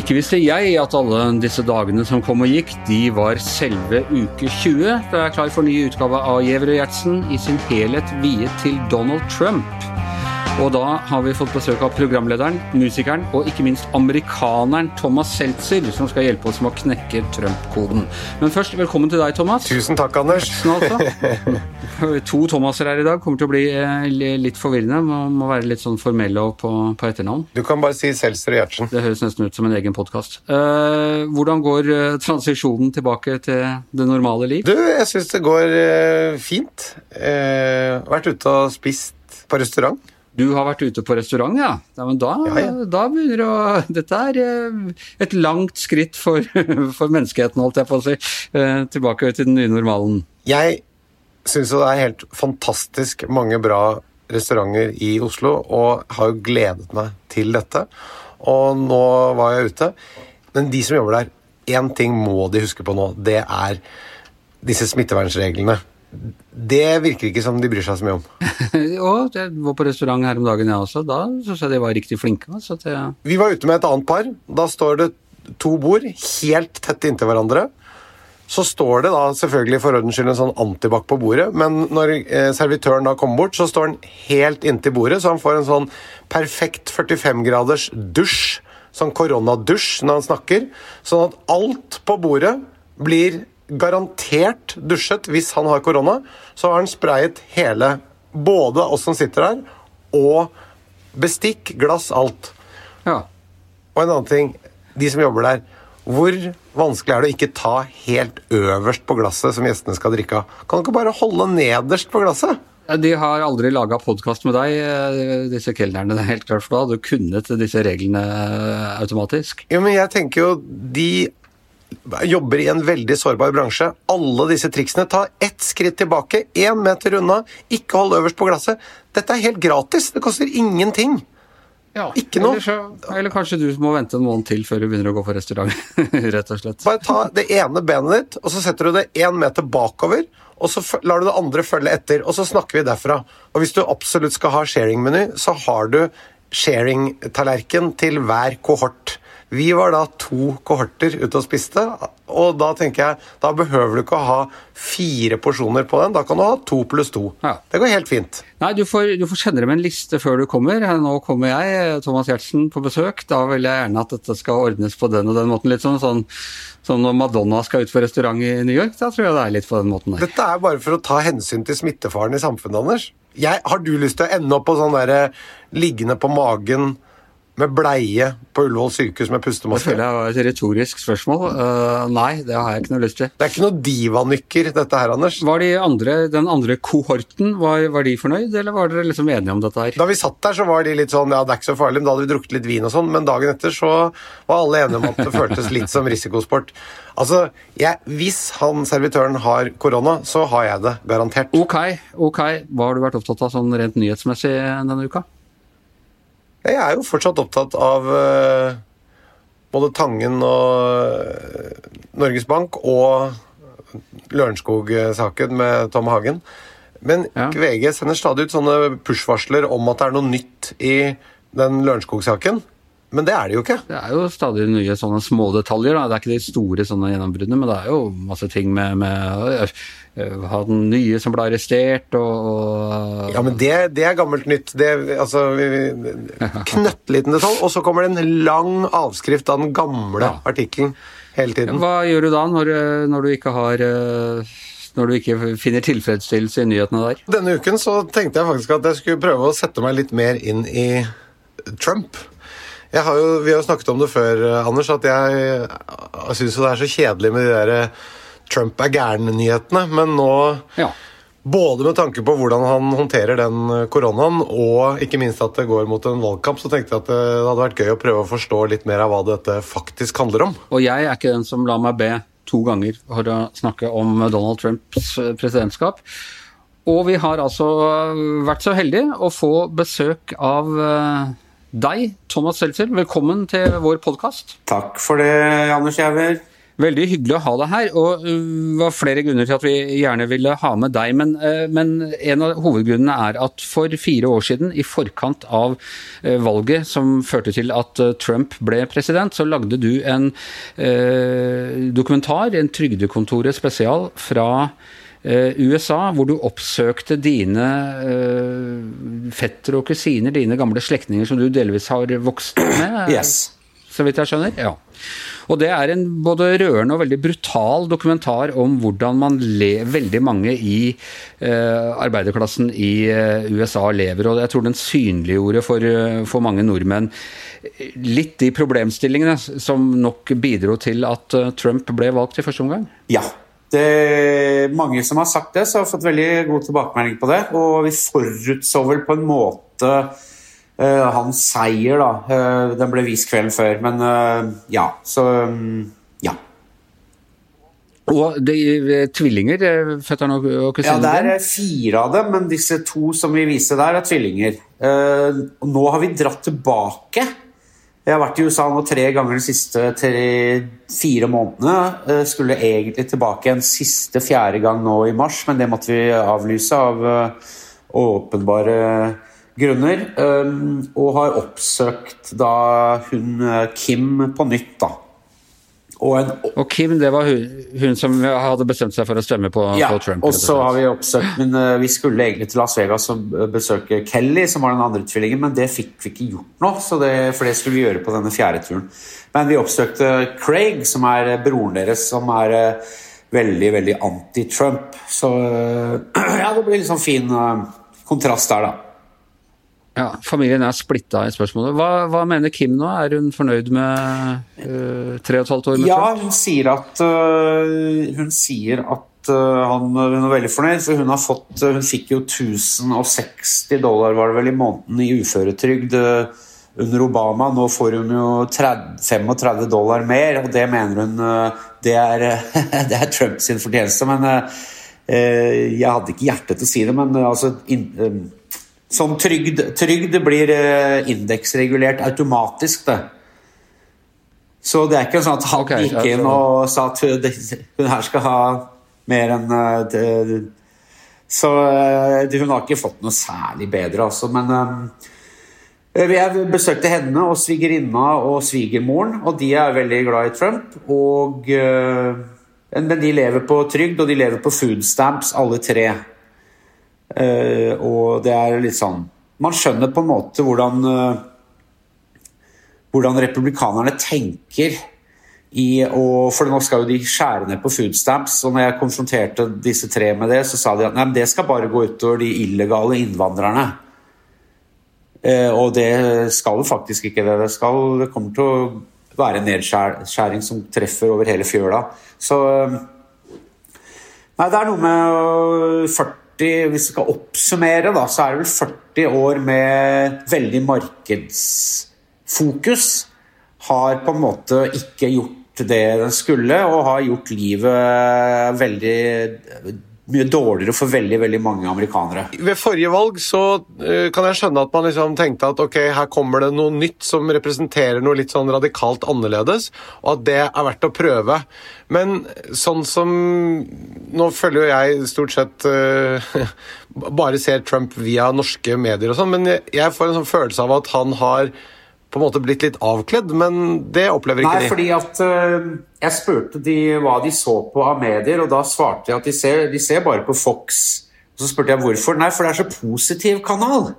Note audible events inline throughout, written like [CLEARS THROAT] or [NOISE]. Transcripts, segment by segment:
Ikke visste jeg at alle disse dagene som kom og gikk, de var selve uke 20. Det er klar for ny utgave av Giæver og Gjertsen i sin helhet viet til Donald Trump. Og da har vi fått besøk av programlederen, musikeren og ikke minst amerikaneren Thomas Seltzer, som skal hjelpe oss med å knekke Trump-koden. Men først, velkommen til deg, Thomas. Tusen takk, Anders. Altså. [LAUGHS] to Thomaser her i dag kommer til å bli eh, litt forvirrende. Man må være litt sånn formell på, på, etternavn. Du kan bare si Seltzer og Gjertsen. Det høres nesten ut som en egen podkast. Uh, hvordan går uh, transisjonen tilbake til det normale liv? Du, jeg syns det går uh, fint. vært ute og spist på restaurant. Du har vært ute på restaurant, ja? ja men da, ja, ja. da begynner det å Dette er eh, et langt skritt for, [LAUGHS] for menneskeheten, holdt jeg på å si. Eh, tilbake til den nye normalen. Jeg syns jo det er helt fantastisk mange bra restauranter i Oslo, og har jo gledet meg til dette. Og nå var jeg ute. Men de som jobber der, én ting må de huske på nå. Det er disse smittevernreglene det virker ikke som de bryr seg så mye om. [LAUGHS] jo, jeg var på restaurant her om dagen, jeg også. Da syns jeg de var riktig flinke. Det... Vi var ute med et annet par. Da står det to bord helt tett inntil hverandre. Så står det da selvfølgelig for ordens skyld en sånn antibac på bordet, men når eh, servitøren da kommer bort, så står han helt inntil bordet, så han får en sånn perfekt 45 graders dusj, sånn koronadusj når han snakker, sånn at alt på bordet blir garantert dusjet hvis han har korona. Så har han sprayet hele, både oss som sitter der, og bestikk, glass, alt. Ja. Og en annen ting, de som jobber der. Hvor vanskelig er det å ikke ta helt øverst på glasset som gjestene skal drikke av? Kan du ikke bare holde nederst på glasset? De har aldri laga podkast med deg, eh, disse kelnerne. det er helt klart, for Da hadde du kunnet disse reglene automatisk. Jo, men jeg tenker jo de jobber i en veldig sårbar bransje. Alle disse triksene. Ta ett skritt tilbake, én meter unna, ikke hold øverst på glasset. Dette er helt gratis. Det koster ingenting. Ja, ikke noe. Eller, så, eller, kanskje du må vente en måned til før du begynner å gå på restaurant. [LAUGHS] rett og slett. Bare ta det ene benet ditt, og så setter du det én meter bakover. Og så lar du det andre følge etter, og så snakker vi derfra. Og hvis du absolutt skal ha sharing-meny, så har du sharing-tallerken til hver kohort. Vi var da to kohorter ute og spiste, og da tenker jeg da behøver du ikke å ha fire porsjoner på den. Da kan du ha to pluss to. Ja. Det går helt fint. Nei, du får, du får kjenne deg med en liste før du kommer. Nå kommer jeg, Thomas Giertsen, på besøk. Da vil jeg gjerne at dette skal ordnes på den og den måten. Litt sånn, sånn, sånn når Madonna skal ut på restaurant i New York. Da tror jeg det er litt på den måten der. Dette er bare for å ta hensyn til smittefaren i samfunnet, Anders. Jeg, har du lyst til å ende opp på sånn derre liggende på magen med bleie på Ullevål sykehus med pustemaske? Det føler jeg var et retorisk spørsmål. Uh, nei, det har jeg ikke noe lyst til. Det er ikke noe divanykker, dette her, Anders. Var de andre, den andre kohorten, var, var, de fornøyd, eller var dere liksom enige om dette her? Da vi satt der, så var de litt sånn ja, det er ikke så farlig, men da hadde vi drukket litt vin og sånn, men dagen etter så var alle enige om at det føltes litt som risikosport. Altså, jeg, Hvis han servitøren har korona, så har jeg det, garantert. Ok, ok. Hva har du vært opptatt av sånn rent nyhetsmessig denne uka? Jeg er jo fortsatt opptatt av uh, både Tangen og uh, Norges Bank og Lørenskog-saken med Tom Hagen. Men ja. VG sender stadig ut sånne push-varsler om at det er noe nytt i den Lørenskog-saken. Men det er det jo ikke. Det er jo stadig nye sånne små detaljer. Da. Det er ikke de store sånne gjennombruddene, men det er jo masse ting med, med ha den nye som ble arrestert og Ja, men det, det er gammelt nytt. Det, altså, [LAUGHS] Knøttliten detalj, og så kommer det en lang avskrift av den gamle ja. artikkelen hele tiden. Hva gjør du da, når, når du ikke har når du ikke finner tilfredsstillelse i nyhetene der? Denne uken så tenkte jeg faktisk at jeg skulle prøve å sette meg litt mer inn i Trump. Har jo, vi har jo snakket om det før, eh, Anders, at jeg, jeg syns det er så kjedelig med de der eh, Trump er gæren-nyhetene. Men nå, ja. både med tanke på hvordan han håndterer den eh, koronaen, og ikke minst at det går mot en valgkamp, så tenkte jeg at det hadde vært gøy å prøve å forstå litt mer av hva dette faktisk handler om. Og jeg er ikke den som lar meg be to ganger for å snakke om Donald Trumps presidentskap. Og vi har altså vært så heldige å få besøk av deg, Thomas Seltzer. Velkommen til vår podkast. Takk for det, Anders Giæver. Veldig hyggelig å ha deg her, og det var flere grunner til at vi gjerne ville ha med deg. Men, men, en av hovedgrunnene er at for fire år siden, i forkant av valget som førte til at Trump ble president, så lagde du en eh, dokumentar, en Trygdekontoret spesial, fra USA, hvor du oppsøkte dine eh, fettere og kusiner, dine gamle slektninger som du delvis har vokst med? Yes. Så vidt jeg skjønner? Ja. Og det er en både rørende og veldig brutal dokumentar om hvordan man le, veldig mange i eh, arbeiderklassen i eh, USA lever. Og jeg tror den synliggjorde for, uh, for mange nordmenn litt de problemstillingene som nok bidro til at Trump ble valgt i første omgang. Ja, det er mange som har sagt det, så har fått veldig god tilbakemelding på det. Og vi forutså vel på en måte hans seier, da. Uh, den ble vist kvelden før, men uh, ja, så um, ja. Og de tvillinger, fetteren og, og kusinen Ja, det er fire av dem, men disse to som vi viser der, er tvillinger. nå har vi dratt tilbake jeg har vært i USA nå tre ganger de siste tre, fire månedene. Skulle egentlig tilbake en siste fjerde gang nå i mars, men det måtte vi avlyse av eh, åpenbare grunner. Eh, og har oppsøkt da hun eh, Kim på nytt, da. Og, en, og, Kim, det var hun, hun, som hadde bestemt seg for å stemme på, ja, på Trump? og så har vi oppsøkt Men uh, vi skulle egentlig til Las Vegas og besøke Kelly, som var den andre tvillingen, men det fikk vi ikke gjort nå, det, for det skulle vi gjøre på denne fjerde turen. Men vi oppsøkte Craig, som er broren deres, som er veldig, veldig anti-Trump. Så [CLEARS THROAT] ja, det blir sånn fin kontrast der, da. Ja, Familien er splitta i spørsmålet. Hva, hva, mener Kim nå? Er hun fornøyd med uh, tre og et halvt år med ja, Trump? Ja, hun sier at, uh, hun sier at uh, han, hun er veldig fornøyd. For hun har fått Hun fikk jo 1060 dollar var det vel i måneden i uføretrygd under Obama. Nå får hun jo 30, 35 dollar mer, og det mener hun det er, [LAUGHS] det er Trumps fortjeneste. Men jeg hadde ikke hjerte til å si det, men altså in, Sånn trygd, trygd blir eh, indeksregulert automatisk, det. Så det er ikke sånn at han okay, gikk inn og sa at hun her skal ha mer enn eh, det. Så eh, hun har ikke fått noe særlig bedre, altså. Men jeg besøkte henne og svigerinna og svigermoren, og de er veldig glad i Trump. Og, men de lever på trygd, og de lever på food stamps, alle tre. Uh, og det er litt sånn Man skjønner på en måte hvordan uh, Hvordan republikanerne tenker i For nå skal jo de skjære ned på food stamps, og når jeg konfronterte disse tre med det, så sa de at nei, det skal bare gå utover de illegale innvandrerne. Eh, og det skal jo faktisk ikke det. Det, skal, det kommer til å være en nedskjæring som treffer over hele fjøla. Så Nei, det er noe med 40 40, Hvis vi skal oppsummere, da, så er det vel 40 år med veldig markedsfokus. Har på en måte ikke gjort det den skulle, og har gjort livet veldig mye dårligere for veldig veldig mange amerikanere. Ved forrige valg så uh, kan jeg skjønne at man liksom tenkte at ok, her kommer det noe nytt som representerer noe litt sånn radikalt annerledes, og at det er verdt å prøve. Men sånn som Nå følger jo jeg stort sett uh, [LAUGHS] bare ser Trump via norske medier og sånn, men jeg får en sånn følelse av at han har på en måte blitt litt avkledd, men det opplever ikke Nei, de. Fordi at uh, Jeg spurte de hva de så på av medier, og da svarte jeg at de ser, de ser bare på Fox. Og så spurte jeg hvorfor. Nei, for det er så positiv kanal.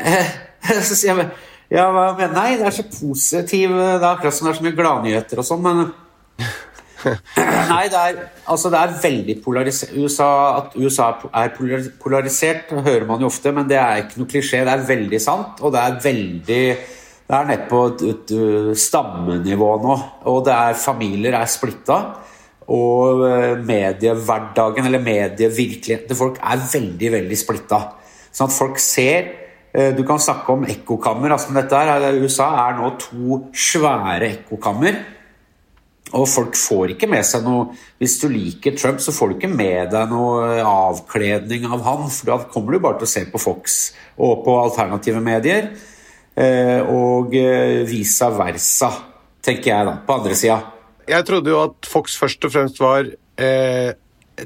Eh, [LAUGHS] så sier jeg ja, hva mener Nei, det er så positiv Det er akkurat som det er så mye gladnyheter og sånn, men [LAUGHS] Nei, det er, altså det er veldig polarisert USA, At USA er polarisert, hører man jo ofte, men det er ikke noe klisjé. Det er veldig sant, og det er veldig Det er nede på stammenivå nå. Og det er familier er splitta. Og eh, mediehverdagen, eller medievirkeligheten til folk, er veldig, veldig splitta. Sånn at folk ser eh, Du kan snakke om ekkokammer. Altså dette her, USA er nå to svære ekkokammer og folk får ikke med seg noe Hvis du liker Trump, så får du ikke med deg noe avkledning av han, for da kommer du bare til å se på Fox og på alternative medier. Eh, og visa vice versa, tenker jeg da, på andre sida. jeg trodde jo at Fox først og fremst var eh,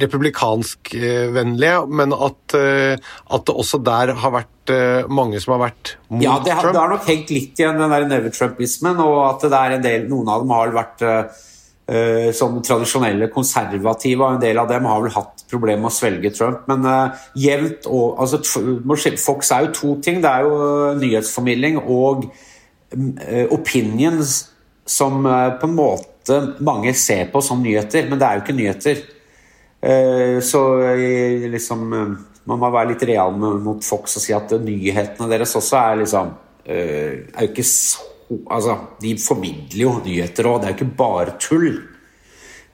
republikanskvennlige, men at, eh, at det også der har vært eh, mange som har vært mot Ja, det har, Ja, det har nok hengt litt igjen, den der never-trumpismen, og at det er en del, noen av dem har vært eh, sånn tradisjonelle konservative, og en del av dem har vel hatt problemer med å svelge Trump. Men uh, jevnt og altså, Fox er jo to ting. Det er jo eh, nyhetsformidling og eh, opinions som på en måte mange ser på som nyheter, men det er jo ikke nyheter. Så liksom Man må være litt real mot Fox og si at nyhetene deres også er liksom Er jo ikke så Altså, de formidler jo nyheter òg, det er jo ikke bare tull.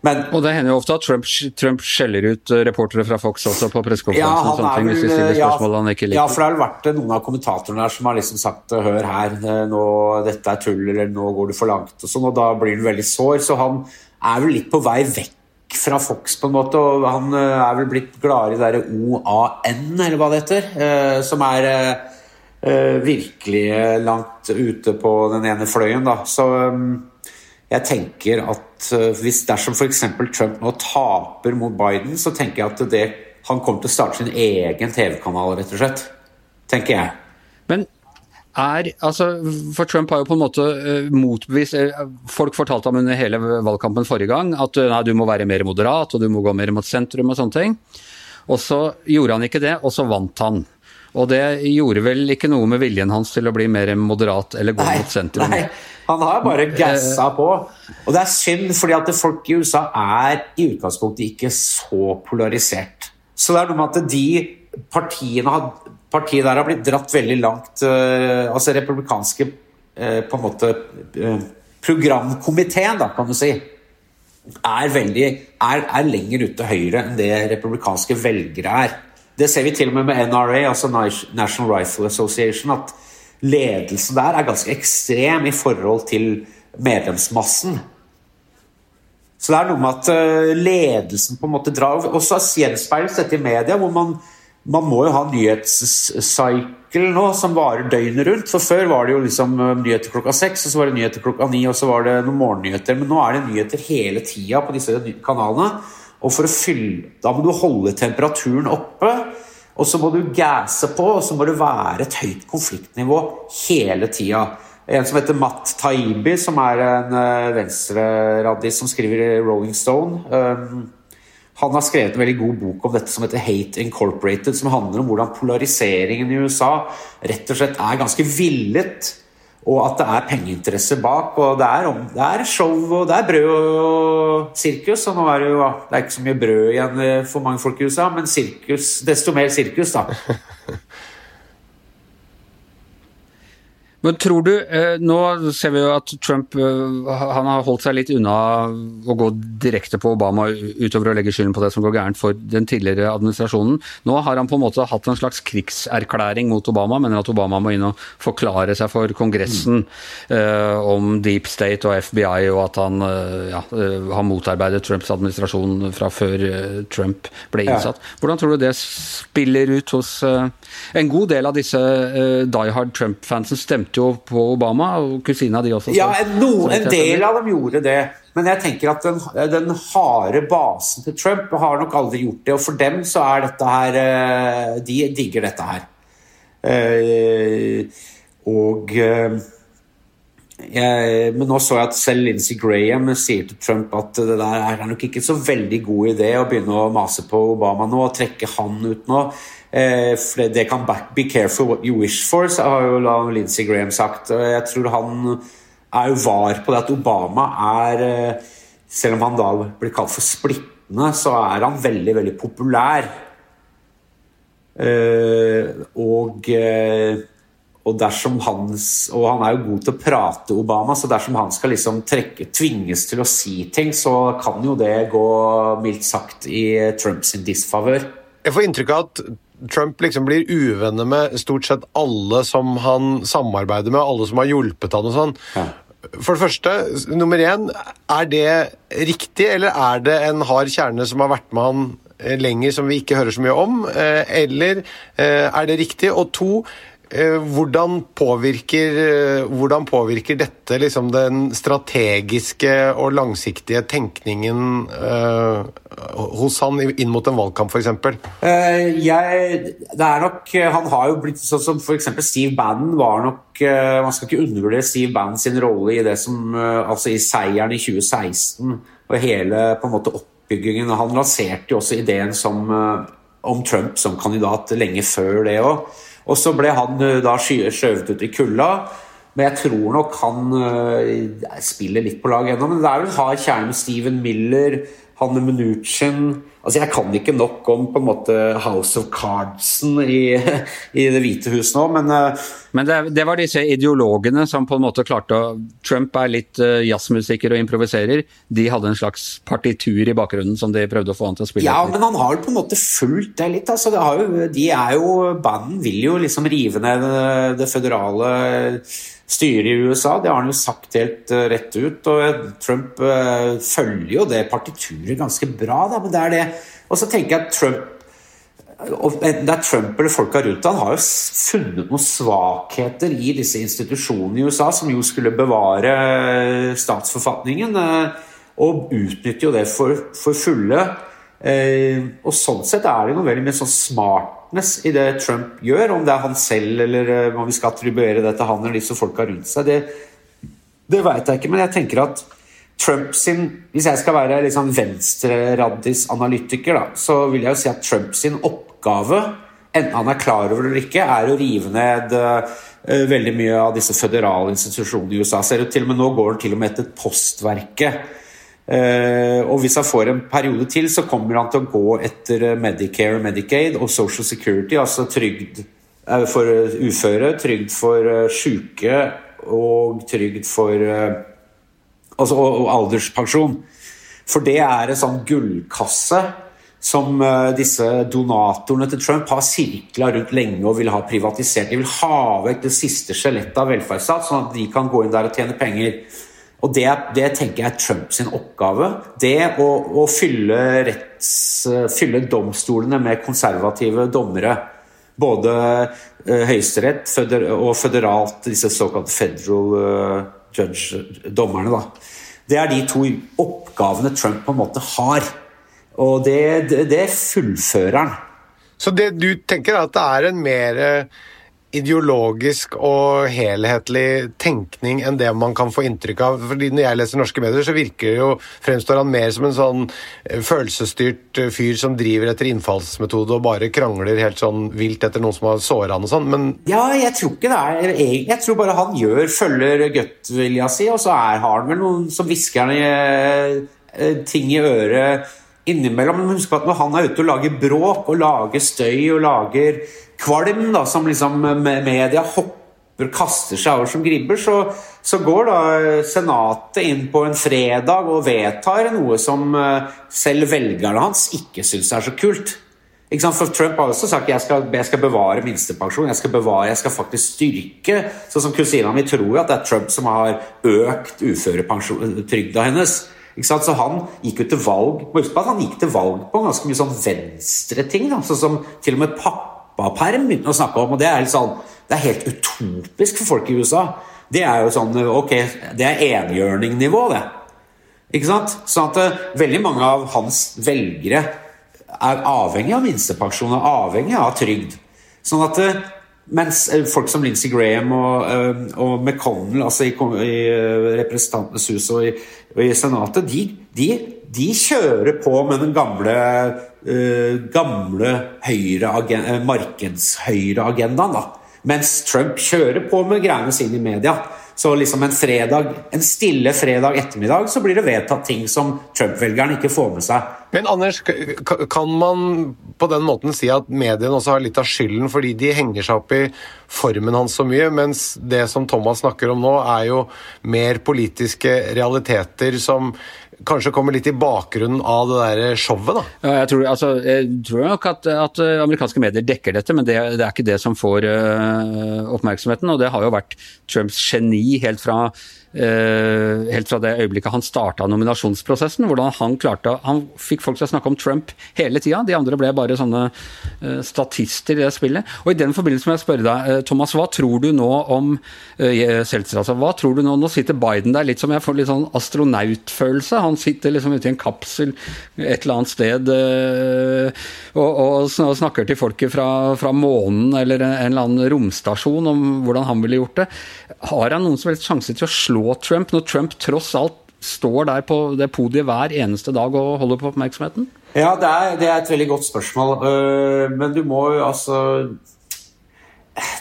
Men Og det hender jo ofte at Trump, Trump skjeller ut eh, reportere fra Fox også på pressekonferansen og sånne ting, hvis de stiller ja, han ikke ja, for det har vel vært noen av kommentatorene der som har liksom sagt hør her, eh, nå, dette er tull, eller nå går du for langt, og sånn, og da blir han veldig sår. Så han er vel litt på vei vekk fra Fox, på en måte, og han eh, er vel blitt gladere i det derre OAN, eller hva det heter, eh, som er eh, eh, virkelig eh, langt ute på den ene fløyen, da. Så um, jeg tenker at eh, hvis dersom f.eks. Trump nå taper mot Biden, så tenker jeg at det, han kommer til å starte sin egen TV-kanal, rett og slett. Tenker jeg. Men er, altså, for Trump har jo på en måte eh, motbevist Folk fortalte ham under hele valgkampen forrige gang at nei, du må være mer moderat og du må gå mer mot sentrum og sånne ting. Og så gjorde han ikke det, og så vant han. Og det gjorde vel ikke noe med viljen hans til å bli mer moderat eller gå mot sentrum. nei, han har bare gassa på. Og det er synd, fordi at folk i USA er i utgangspunktet ikke så polarisert. Så det er noe med at de partiene har, partiet der har blitt dratt veldig langt eh, Altså republikanske eh, på en måte eh, Programkomiteen, da, kan du si, er, veldig, er, er lenger ute til høyre enn det republikanske velgere er. Det ser vi til og med med NRA, altså National Rifle Association, at ledelsen der er ganske ekstrem i forhold til medlemsmassen. Så det er noe med at eh, ledelsen på en måte drar Og så gjenspeiles dette i media, hvor man, man må jo ha nyhetscycle nå som varer døgnet rundt. For før var det jo liksom eh, nyheter klokka seks, og så var det nyheter klokka ni, og så var det noen morgennyheter. Men nå er det nyheter hele tida på disse kanalene. Og for å fylle Da må du holde temperaturen oppe. Og så må du gasse på, og så må det være et høyt konfliktnivå hele tida. En som heter Matt Taibi, som er en uh, venstreraddis som skriver i Rolling Stone. Um, han har skrevet en veldig god bok om dette som heter Hate Incorporated, som handler om hvordan polariseringen i USA rett og slett er ganske villet, og at det er pengeinteresser bak. og Det er, det er show og det er brød og sirkus. og nå er Det jo, det er ikke så mye brød igjen eh, for mange folk i USA, men sirkus, desto mer sirkus, da. Men tror du, eh, Nå ser vi jo at Trump eh, han har holdt seg litt unna å gå direkte på Obama utover å legge skylden på det som går gærent for den tidligere administrasjonen. Nå har han på en måte hatt en slags krigserklæring mot Obama, mener at Obama må inn og forklare seg for Kongressen eh, om Deep State og FBI, og at han ja, har motarbeidet Trumps administrasjon fra før Trump ble innsatt. Hvordan tror du det spiller ut hos En god del av disse Die Hard Trump-fansen stemte jo på Obama, og kusina di også. så- Ja, en, no, en del av dem gjorde det. Men jeg tenker at den, den harde basen til Trump har nok aldri gjort det. Og for dem så er dette her eh, De digger dette her. Eh, og eh, jeg, Men nå så jeg at selv Lindsey Graham sier til Trump at det der er nok ikke så veldig god idé å begynne å mase på Obama nå og trekke han ut nå. Eh, det, kan Be careful what you wish for, så har jo Lindsey Graham sagt. Og jeg tror han er jo var på det at Obama er eh, Selv om han da blir kalt for splittende, så er han veldig, veldig populær. Eh, og, eh, og dersom hans Og han er jo god til å prate, Obama, så dersom han skal liksom trekke, tvinges til å si ting, så kan jo det gå mildt sagt i Trumps disfavør. Jeg får inntrykk av at Trump liksom blir uvenner med stort sett alle som han samarbeider med, alle som har hjulpet han og sånn. Ja. For det første, nummer én, er det riktig, eller er det en hard kjerne som har vært med han eh, lenger, som vi ikke hører så mye om? Eh, Eller eh, er det riktig? Og to, hvordan påvirker, eh, hvordan påvirker dette liksom den strategiske og langsiktige tenkningen uh, hos han inn mot en valgkamp, f.eks.? Uh, jeg, det er nok Han har jo blitt sånn som f.eks. Steve Bannon var nok uh, Man skal ikke undervurdere Steve Bannon sin rolle i det som Altså i seieren i 2016 og hele på en måte oppbyggingen. Han lanserte jo også ideen som, om Trump som kandidat lenge før det òg. Og så ble han eh, da skjøvet ut i kulda. Men jeg tror nok han uh, spiller litt på lag ennå. Men det er vel hard kjerne med Steven Miller, Hanne Mnuchin Altså, Jeg kan ikke nok om på en måte House of Cardsen i, i Det hvite hus nå, men uh, Men det, det, var disse ideologene som på en måte klarte å Trump er litt uh, jazzmusiker og improviserer. De hadde en slags partitur i bakgrunnen som de prøvde å få han til å spille. Ja, men han har jo på en måte fulgt det litt. altså det jo, De er jo Banden vil jo liksom rive ned det, det føderale styret i USA. Det har han jo sagt helt uh, rett ut. Og Trump uh, følger jo det partituret ganske bra, da, men det er det. Og så tenker jeg at Trump Enten det er Trump eller folka rundt han har jo funnet noen svakheter i disse institusjonene i USA, som jo skulle bevare eh, statsforfatningen, og utnytter jo det for, for fulle. Og sånn sett er det noe veldig mye sånn smart smartness i det Trump gjør, om det er han selv eller eh, om vi skal attribuere det til han eller disse folka rundt seg, det, det veit jeg ikke. Men jeg tenker at Trump sin Hvis jeg skal være liksom venstreraddis-analytiker, så vil jeg jo si at Trump sin oppgave, enten han er klar over det eller ikke, er å rive ned uh, veldig mye av disse føderale institusjonene i USA. Ser ut til med Nå går han til og med etter postverket. Uh, og hvis han får en periode til, så kommer han til å gå etter Medicare, Medicaid og Social Security, altså trygd uh, for uføre, trygd for sjuke og trygd for altså, og, og, alderspensjon. For det er en sånn gullkasse som disse donatorene til Trump har sirkla rundt lenge og vil ha privatisert. De vil ha vekk det siste skjelettet av velferdsstat, sånn at de kan gå inn der og tjene penger. Og det, det, tenker jeg er Trumps oppgave. Det å, å fylle, retts, fylle, domstolene med konservative dommere. Både uh, Høyesterett og føderalt, disse såkalte federal uh, judge-dommerne. Det er de to oppgavene Trump på en måte har. Og det, det, det fullfører han. Så det du tenker er at det er en mer ideologisk og helhetlig tenkning enn det man kan få inntrykk av. Fordi Når jeg leser norske medier, så virker det jo, fremstår han mer som en sånn eh, følelsesstyrt eh, fyr som driver etter innfallsmetode og bare krangler helt sånn vilt etter noen som har såra han og sånn, men Ja, jeg tror ikke det er Jeg tror bare han gjør, følger gut-vilja si, og så er, har han vel noen som hvisker eh, ting i øret innimellom. Men husk at når han er ute og lager bråk og lager støy og lager kvalm, da, som liksom media hopper kaster seg over som gribber, så, så, går da Senatet inn på en fredag og vedtar noe som eh, selv velgerne hans ikke syns er så kult. For Trump har også sagt jeg skal, jeg skal bevare minstepensjon. Jeg skal bevare, jeg skal faktisk styrke Sånn som kusina mi tror at det er Trump som har økt uføretrygda hennes. Så han gikk jo til valg på at han gikk til valg på ganske mye sånn venstre ting. Sånn som til og med pappaperm begynte å snakke om. og Det er, sånn, det er helt utopisk for folk i USA. Det er jo sånn Ok, det er enhjørningnivå, det. Ikke sant? Sånn at uh, veldig mange av hans velgere er avhengig av minstepensjon, er avhengig av trygd. Sånn at uh, mens eh, folk som Lindsey Graham og, uh, og McConnell, altså i, i Representantenes hus og i, og i Senatet, de, de, de, kjører på med den gamle, uh, gamle høyre markedshøyreagendaen. Mens Trump kjører på med greiene sine i media. Så liksom en fredag, en stille fredag ettermiddag så blir det vedtatt ting som Trump-velgeren ikke får med seg. Men Anders, kan man på den måten si at mediene også har litt av skylden fordi de henger seg opp i formen hans så mye, mens det som Thomas snakker om nå, er jo mer politiske realiteter som kanskje kommer litt i bakgrunnen av det der showet, da? Ja, jeg, tror, altså, jeg tror nok at, at, amerikanske medier dekker dette, men det, det er ikke det som får uh, oppmerksomheten. Og det har jo vært Trumps geni helt fra Eh, helt fra det øyeblikket han starta nominasjonsprosessen. Hvordan han klarte Han fikk folk til å snakke om Trump hele tida. De andre ble bare sånne uh, statister i det spillet. Og i den forbindelse må jeg spørre deg, uh, Thomas, hva tror du nå om Seltzer? Altså, hva tror du nå? Nå sitter Biden der litt som jeg får litt sånn astronautfølelse. Han sitter liksom ute i en kapsel et eller annet sted og, og, snakker til folket fra, fra månen eller en eller annen romstasjon om hvordan han ville gjort det. Har han noen som helst sjanse til å slå slå Trump, når Trump tross alt står der på det podiet hver eneste dag og holder på oppmerksomheten? Ja, det er, det er et veldig godt spørsmål. Øh, men du må jo altså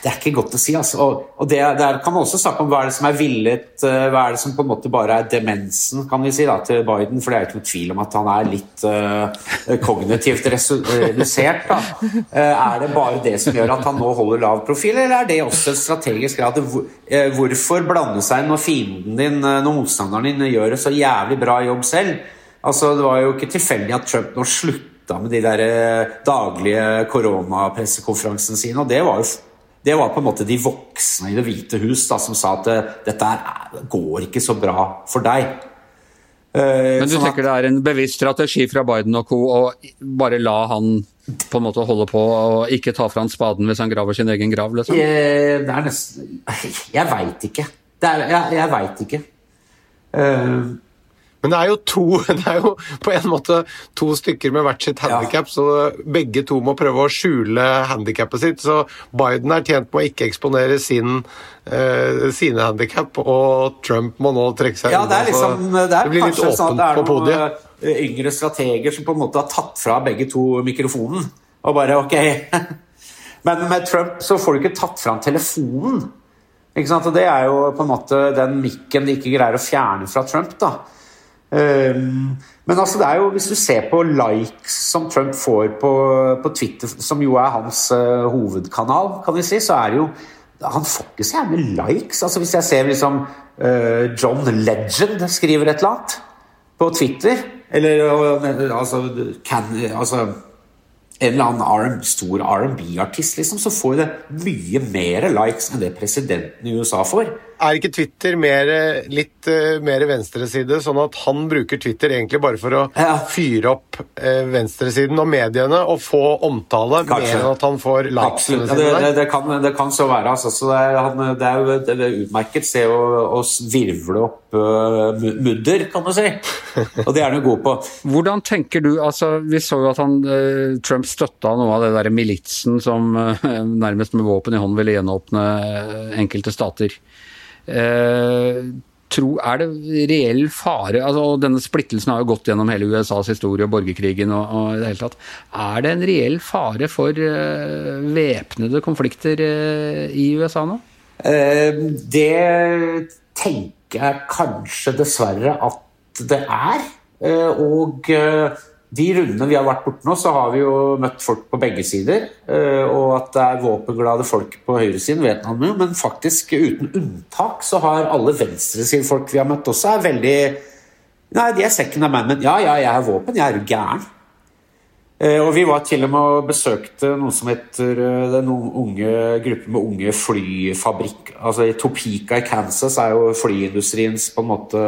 det er ikke godt å si. Altså. Og, og det, Der kan man også snakke om hva er det som er villet, eh, hva er det som på en måte bare er demensen kan vi si da, til Biden. For det er ikke noe tvil om at han er litt uh, kognitivt redusert. Da. Uh, er det bare det som gjør at han nå holder lav profil, eller er det også et strategisk grad? Hvorfor blande seg når fienden din, når motstanderen din, gjør en så jævlig bra jobb selv? Altså, Det var jo ikke tilfeldig at Trump nå slutta med de der daglige koronapressekonferansene sine. og det var jo det var på en måte de voksne i Det hvite hus da, som sa at eh, dette er, går ikke så bra for deg. Uh, Men du sånn tenker det er en bevisst strategi fra Biden og co. å bare la han på en måte holde på og ikke ta fra han spaden hvis han graver sin egen grav? liksom? Jeg, det er nesten Jeg veit ikke. Er, jeg jeg veit ikke. Uh, men det er jo to [LAUGHS] Det er jo på en måte to stykker med hvert sitt handikap, ja. så begge to må prøve å skjule handikappet sitt. Så Biden er tjent med å ikke eksponere sin, uh, sine handikap, og Trump må nå trekke seg ja, unna. Det, liksom, det, det, blir litt åpent sånn på podiet. Eh, yngre strateger som på en måte har tatt fra begge to mikrofonen. Og bare ok [LAUGHS] Men med Trump så får du ikke tatt fra telefonen. Ikke sant? Og det er jo på en måte den mikken de ikke greier å fjerne fra Trump. da men altså, det er jo, hvis du ser på likes som Trump får på, på Twitter, som jo er hans uh, hovedkanal, kan vi si, så er det jo Han får ikke så gjerne likes. Altså, hvis jeg ser liksom uh, John Legend skriver et eller annet på Twitter, eller altså, can, altså en eller annen stor R&B-artist, liksom, så får det mye mer likes enn det presidenten i USA får. Er ikke Twitter mer, litt uh, mer venstreside, sånn at han bruker Twitter egentlig bare for å ja. fyre opp uh, venstresiden og mediene og få omtale, Kanskje. mer enn at han får likesene sine? Ja, det, det, kan, det, kan, så være. Altså. Så det, er, han, det er jo det er utmerket sted å, å virvle opp uh, mudder, kan du si. Og det er han jo god på. Hvordan tenker du altså, Vi så jo at han, Trump støtta noe av det der militsen som nærmest med våpen i hånd ville gjenåpne enkelte stater. Eh, tro, er det reell fare altså Denne splittelsen har jo gått gjennom hele USAs historie og borgerkrigen. og, og i det hele tatt. Er det en reell fare for uh, væpnede konflikter uh, i USA nå? Uh, det tenker jeg kanskje dessverre at det er. og de rundene vi har vært borte nå, så har vi jo møtt folk på begge sider. Eh, og at det er våpenglade folk på høyresiden, vet man jo, men faktisk uten unntak så har alle venstresidefolk vi har møtt også, er veldig Nei, de er second amendment. Ja, ja, jeg har våpen. Jeg er jo gæren. Eh, og vi var til og med og besøkte noe som heter eh, den unge gruppen med unge flyfabrikk Altså i Topeka i Kansas er jo flyindustriens på en måte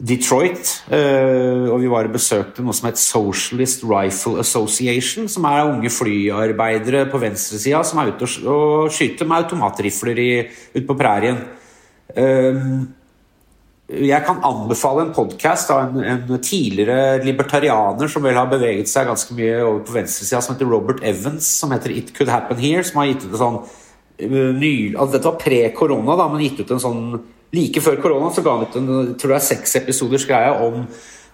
Detroit. Eh, og vi var og besøkte noe som het Socialist Rifle Association, som er unge flyarbeidere på venstresida som er ute og, skyter med automatrifler ute på prærien. Eh, jeg kan anbefale en podkast av en, en, tidligere libertarianer som vel har beveget seg ganske mye over på venstresida, som heter Robert Evans, som heter It Could Happen Here, som har gitt ut en sånn eh, ny, altså Dette var pre-korona, da, men gitt ut en sånn Like før korona så ga han ut en tror jeg, seks episoders greie om,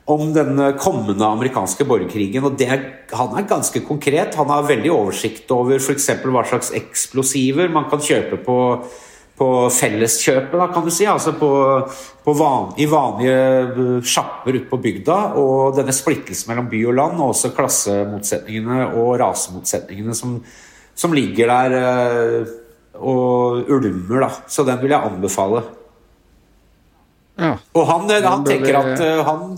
om den kommende amerikanske borgerkrigen. og det, Han er ganske konkret. Han har veldig oversikt over f.eks. hva slags eksplosiver man kan kjøpe på, på felleskjøpet, da, kan du si. Altså på, på van, i vanlige uh, sjapper ute på bygda. Og denne splittelsen mellom by og land, og også klassemotsetningene og rasemotsetningene som, som ligger der uh, og ulmer. da. Så den vil jeg anbefale. Ja. Og han, eh, han, tenker at uh, han,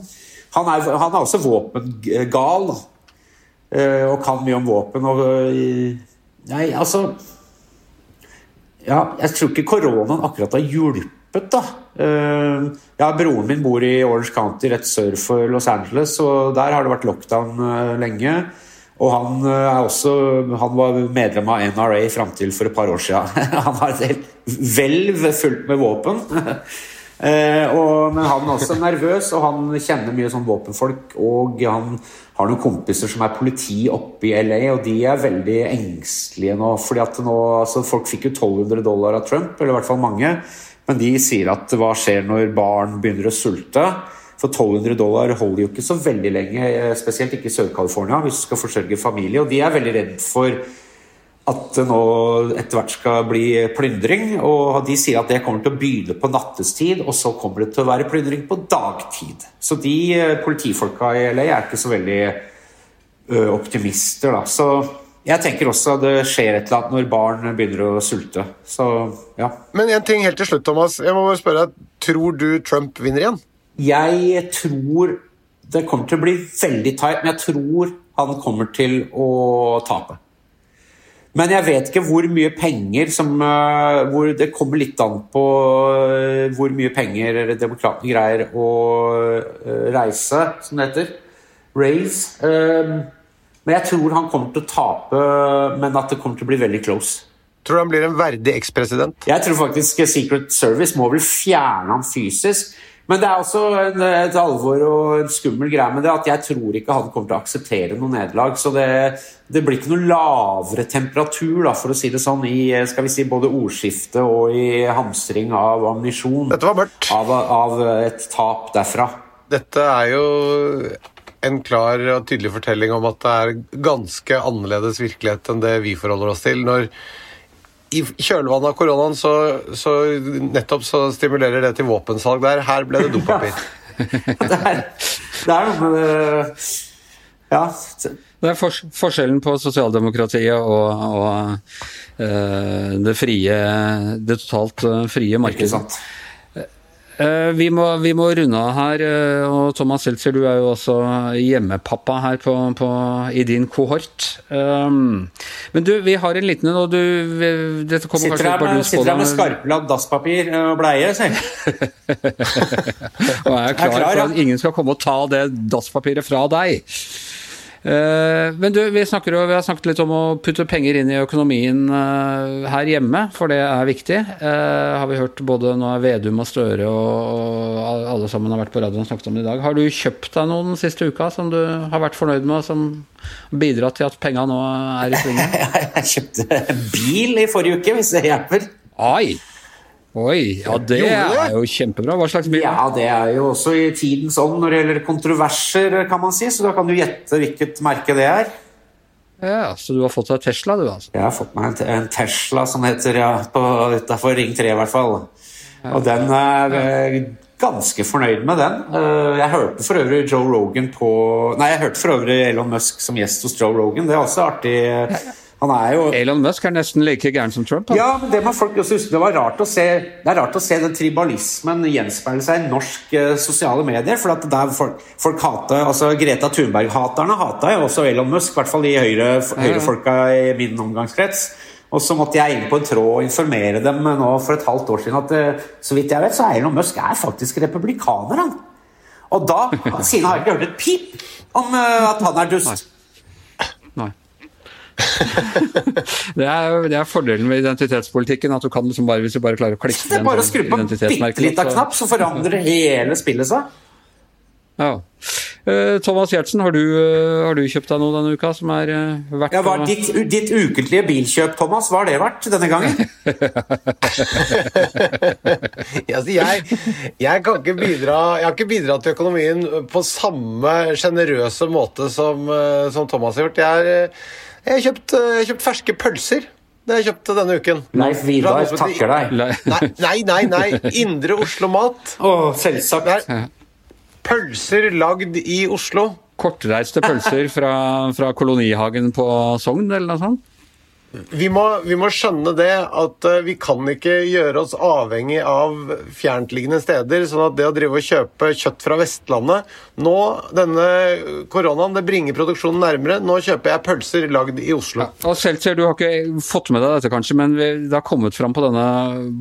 han, er, han, er, også våpengal. Uh, og kan mye om våpen. Og, nei, altså ja, Jeg tror ikke koronaen akkurat har hjulpet da. Eh, ja, broren min bor i Orange County rett sør for Los Angeles, og der har det vært lockdown eh, lenge. Og han er også Han var medlem av NRA fram til for et par år siden. [LAUGHS] Han har et helt hvelv fullt med våpen. [LAUGHS] og, men han er også nervøs, og han kjenner mye sånn våpenfolk. Og han har noen kompiser som er politi oppe i LA, og de er veldig engstelige nå. fordi at nå, altså Folk fikk jo 1200 dollar av Trump, eller i hvert fall mange. Men de sier at hva skjer når barn begynner å sulte? For 1200 dollar holder jo ikke så veldig lenge, eh, spesielt ikke i Sør-California, hvis du skal forsørge familie. Og de er veldig redd for at det nå etter hvert skal bli plyndring. Og de sier at det kommer til å begynne på nattestid, og så kommer det til å være plyndring på dagtid. Så de eh, politifolka i LA er ikke så veldig optimister, da. Så jeg tenker også at det skjer et eller annet når barn begynner å sulte. Så, ja. Men en ting helt til slutt, Thomas. Jeg må bare spørre deg, Tror du Trump vinner igjen? Jeg tror det kommer til å bli veldig tight, men jeg tror han kommer til å tape. Men jeg vet ikke hvor mye penger som eh, hvor Det kommer litt an på eh, hvor mye penger demokratene greier å eh, reise, som det heter. Raise. Men jeg tror han kommer til å tape, men at det kommer til å bli veldig close. Tror du han blir en verdig ekspresident? Jeg tror faktisk Secret Service må vel fjerne ham fysisk. Men det er også en, et alvor og en skummel greie med det at jeg tror ikke han kommer til å akseptere noe nederlag. Så det, det, blir ikke noe lavere temperatur, da, for å si det sånn, i skal vi si, både ordskiftet og i hamstring av ammunisjon. Dette var mørkt. Av, av et tap derfra. Dette er jo en klar og tydelig fortelling om at det er ganske annerledes virkelighet enn det vi forholder oss til. når i kjølvannet av koronaen så, så, nettopp så stimulerer det til våpensalg der. Her ble det dopapir. [LAUGHS] det, er, det er noe med det Ja. Det er forskjellen på sosialdemokratiet og, og uh, det frie Det totalt uh, frie markedet. Eh, vi må, vi må, runde av her. Eh, og Thomas Seltzer, du er jo også hjemmepappa her på, på, i din kohort. Um, men du, vi har en liten en, og du Dette kommer sitter kanskje med, Sitter her med skarpladd dasspapir og bleie, si. [LAUGHS] og jeg er klar, klar for at ingen skal komme og ta det dasspapiret fra deg. Eh, men du, vi, snakker, vi, har snakket litt om å putte penger inn i økonomien eh, her hjemme, for det er viktig. Eh, har vi hørt både nå er Vedum og Støre og alle sammen har vært på radioen og snakket om det i dag. Har du kjøpt deg noen den siste uka som du har vært fornøyd med, og som bidratt til at penga nå er i [LAUGHS] svingen? Jeg kjøpte bil i forrige uke, hvis det hjelper. Ai! Oi, ja det er jo kjempebra. Hva slags bil? Ja, Det er jo også i tidens ånd når det gjelder kontroverser, kan man si. Så da kan du gjette hvilket merke det er. Ja, Så du har fått deg Tesla, du altså? Jeg har fått meg en, Tesla, som heter, ja, utafor Ring 3 i hvert fall. Og den er ja. ganske fornøyd med den. Eh, jeg hørte for øvrig Joe Rogan på Nei, jeg hørte for øvrig Elon Musk som gjest hos Joe Rogan. Det er også artig. Ja, han er jo Elon Musk er nesten like gæren som Trump. Han. Ja, men det må folk også huske. Det, var rart å se, det er rart å se den tribalismen gjenspeile seg i norsk eh, sosiale medier. For at der folk, folk hater, altså Greta Thunberg-haterne hata jo også Elon Musk, i hvert fall de høyre, høyrefolka i min omgangskrets. Og så måtte jeg inn på en tråd og informere dem nå for et halvt år siden at eh, så vidt jeg vet, så er Elon Musk er faktisk republikaner, han. Og da, [LAUGHS] siden har jeg ikke hørt et pip om eh, at han er dust. [LAUGHS] det, er, det, er, fordelen med identitetspolitikken. at du kan liksom bare, Hvis du bare klarer å klikke Det er bare å skru på en bitte liten knapp, så forandrer [LAUGHS] hele spillet seg. Ja. Uh, Thomas Giertsen, har, uh, har, du kjøpt deg noe denne uka som er uh, verdt ja, hva ditt, ditt, ukentlige bilkjøp, Thomas, hva har det vært denne gangen? [LAUGHS] altså, jeg, jeg, kan ikke bidra Jeg har ikke bidratt til økonomien på samme sjenerøse måte som, som Thomas har gjort. Jeg er jeg har kjøpt, eh, kjøpt ferske pølser. Det har jeg kjøpt denne uken. Leif Vidar takker deg. Nei, nei, nei. Indre Oslo Mat. Oh, selvsagt. Pølser lagd i Oslo. Kortreiste pølser fra, fra kolonihagen på Sogn, eller noe sånt? Vi må, vi må skjønne det at eh, vi kan ikke gjøre oss avhengig av fjerntliggende steder. sånn at det å drive og kjøpe kjøtt fra Vestlandet Nå, denne koronaen, det bringer produksjonen nærmere. Nå kjøper jeg pølser lagd i Oslo. Ja, Og Seltzer, du har ikke fått med deg dette kanskje, men vi, det har kommet fram på denne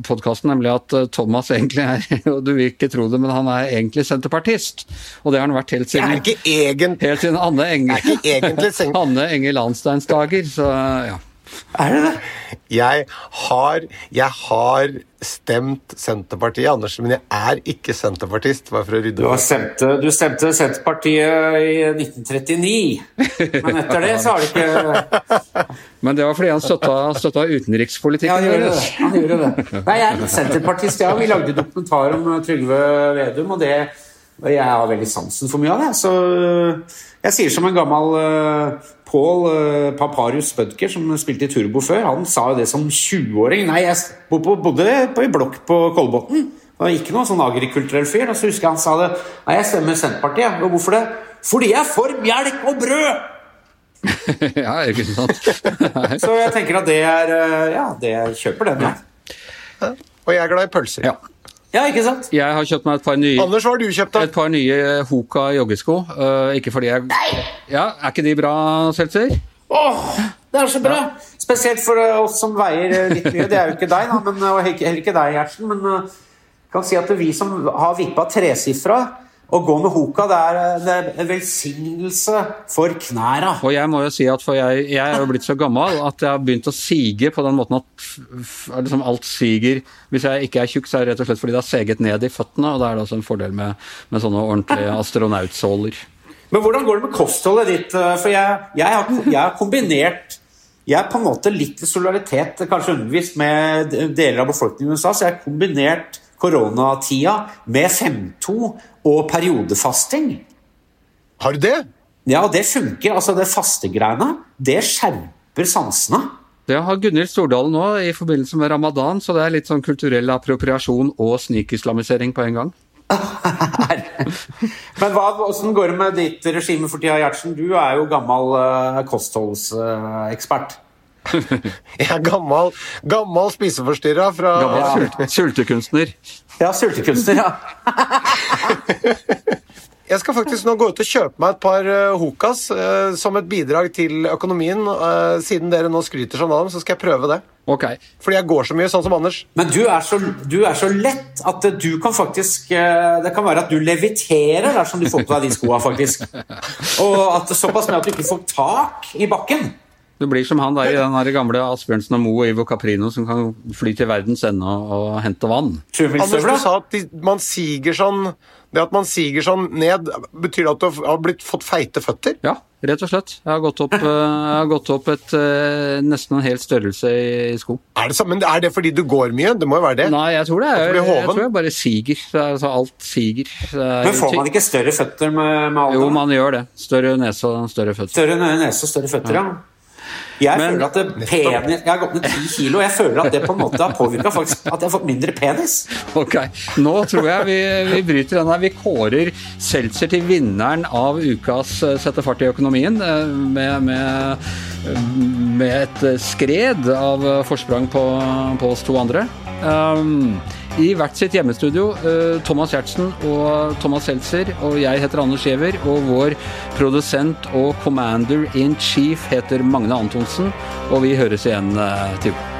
podkasten nemlig at eh, Thomas egentlig er, [LAUGHS] og du vil ikke tro det, men han er egentlig senterpartist. Og det har han vært helt Jeg siden, er ikke egentlig helt siden [LAUGHS] Anne Enge, Jeg Anne Enge Landsteins dager. Så ja. Er det det? Jeg har, jeg har stemt Senterpartiet, Andersen, men jeg er ikke senterpartist. Bare for å Du, rydde opp. stemte, du stemte Senterpartiet i 1939, men etter det så har du ikke [LAUGHS] Men det var fordi han støtta, støtta Ja, han gjorde det. Han gjorde det. Nei, jeg er senterpartist, ja. Vi lagde dokumentar om Trygve Vedum, og det jeg har veldig sansen for mye av det. Så uh, jeg sier som en gammel uh, Pål uh, Paparius Spødker, som spilte i Turbo før, han sa jo det som 20-åring. Nei, jeg bo- bo- bodde på i blokk på Kolbotn. Og ikke noen sånn agrikulturell fyr. Og så husker jeg han sa det. Nei, jeg stemmer Senterpartiet. Og hvorfor det? Fordi jeg er for melk og brød! [LAUGHS] ja, ikke sant? [LAUGHS] Så jeg tenker at det er Ja, det kjøper den, jeg. Og jeg er glad i pølser. Ja. Ja, ikke sant? Jeg har kjøpt meg et par nye Anders, hva har du kjøpt, da? et par nye Hoka joggesko. Uh, ikke fordi jeg Nei! Ja, er ikke de bra, Seltzer? Åh, det er så bra! Spesielt for eh, oss som veier eh, litt mye. Det er jo ikke deg, da, men, og heller ikke deg, Gjertsen. Men kan si at vi som har vippa tresifra, å gå med Hoka, det er, eh, det er en velsignelse for knæra. Og jeg må jo si at for jeg, jeg er jo blitt så gammel at jeg har begynt å sige på den måten at liksom alt siger. Hvis jeg ikke er tjukk, så er det rett og slett fordi det har seget ned i føttene, og da er det også en fordel med, med sånne ordentlige astronautsåler. Men hvordan går det med kostholdet ditt? eh, For jeg, jeg, har, jeg har kombinert Jeg er på en måte litt i solidaritet, kanskje undervist med deler av befolkningen i USA, så jeg har kombinert koronatida med 5-2 og periodefasting. Har du det? Ja, det funker. Altså, det fastegreiene, det skjerper sansene. Det har Gunhild Stordalen nå i forbindelse med ramadan, så det er litt sånn kulturell appropriasjon og snikislamisering på en gang. [LAUGHS] Men hva, hvordan går det med ditt regime for tida, Gjertsen? Du er jo gammel uh, kostholdsekspert. Jeg er gammel, gammel spiseforstyrra fra Gammel ja. sultekunstner. ja, sultekunstner, ja. [LAUGHS] Jeg skal faktisk nå gå ut og kjøpe meg et par eh, Hokas eh, som et bidrag til økonomien. Eh, siden dere nå skryter sånn av dem, så skal jeg prøve det. Ok. Fordi jeg går så mye, sånn som Anders. Men du er, så, du er så lett at du kan faktisk eh, Det kan være at du leviterer dersom du får på deg de skoa, faktisk. [LAUGHS] Og at såpass med at du ikke får tak i bakken. Du blir som han der i den gamle Asbjørnsen og Moe og Ivo Caprino som kan fly til verdens ende og, og hente vann. Anders, du sa at de, man siger sånn Det at man siger sånn ned, betyr det at du har blitt, fått feite føtter? Ja, rett og slett. Jeg har gått opp, [LAUGHS] eh, jeg har gått opp et, eh, nesten en hel størrelse i, i sko. Er det, så- men er det fordi du går mye? Det må jo være det. Nei, jeg tror det Jeg, jeg, jeg tror jeg bare siger. Er, altså, alt siger. Er Men får man ikke større føtter med, med alderen? Jo, man gjør det. Større nese og større føtter. Større nese og større føtter, ja. Jeg Men- føler at det penis, Jeg har gått ned ti kilo, og jeg føler at det på en måte har påvirka at jeg har fått mindre penis. Ok, Nå tror jeg vi, vi bryter den her. Vi kårer Seltzer til vinneren av ukas eh, Sette fart i økonomien eh, med, med, med et skred av eh, forsprang på, på oss to andre. Um, I hvert sitt hjemmestudio. eh, Thomas Giertsen og Thomas Seltzer. Og jeg heter Anders Giæver. Og vår produsent og commander in chief heter Magne Antonsen. Og vi høres igjen eh, til.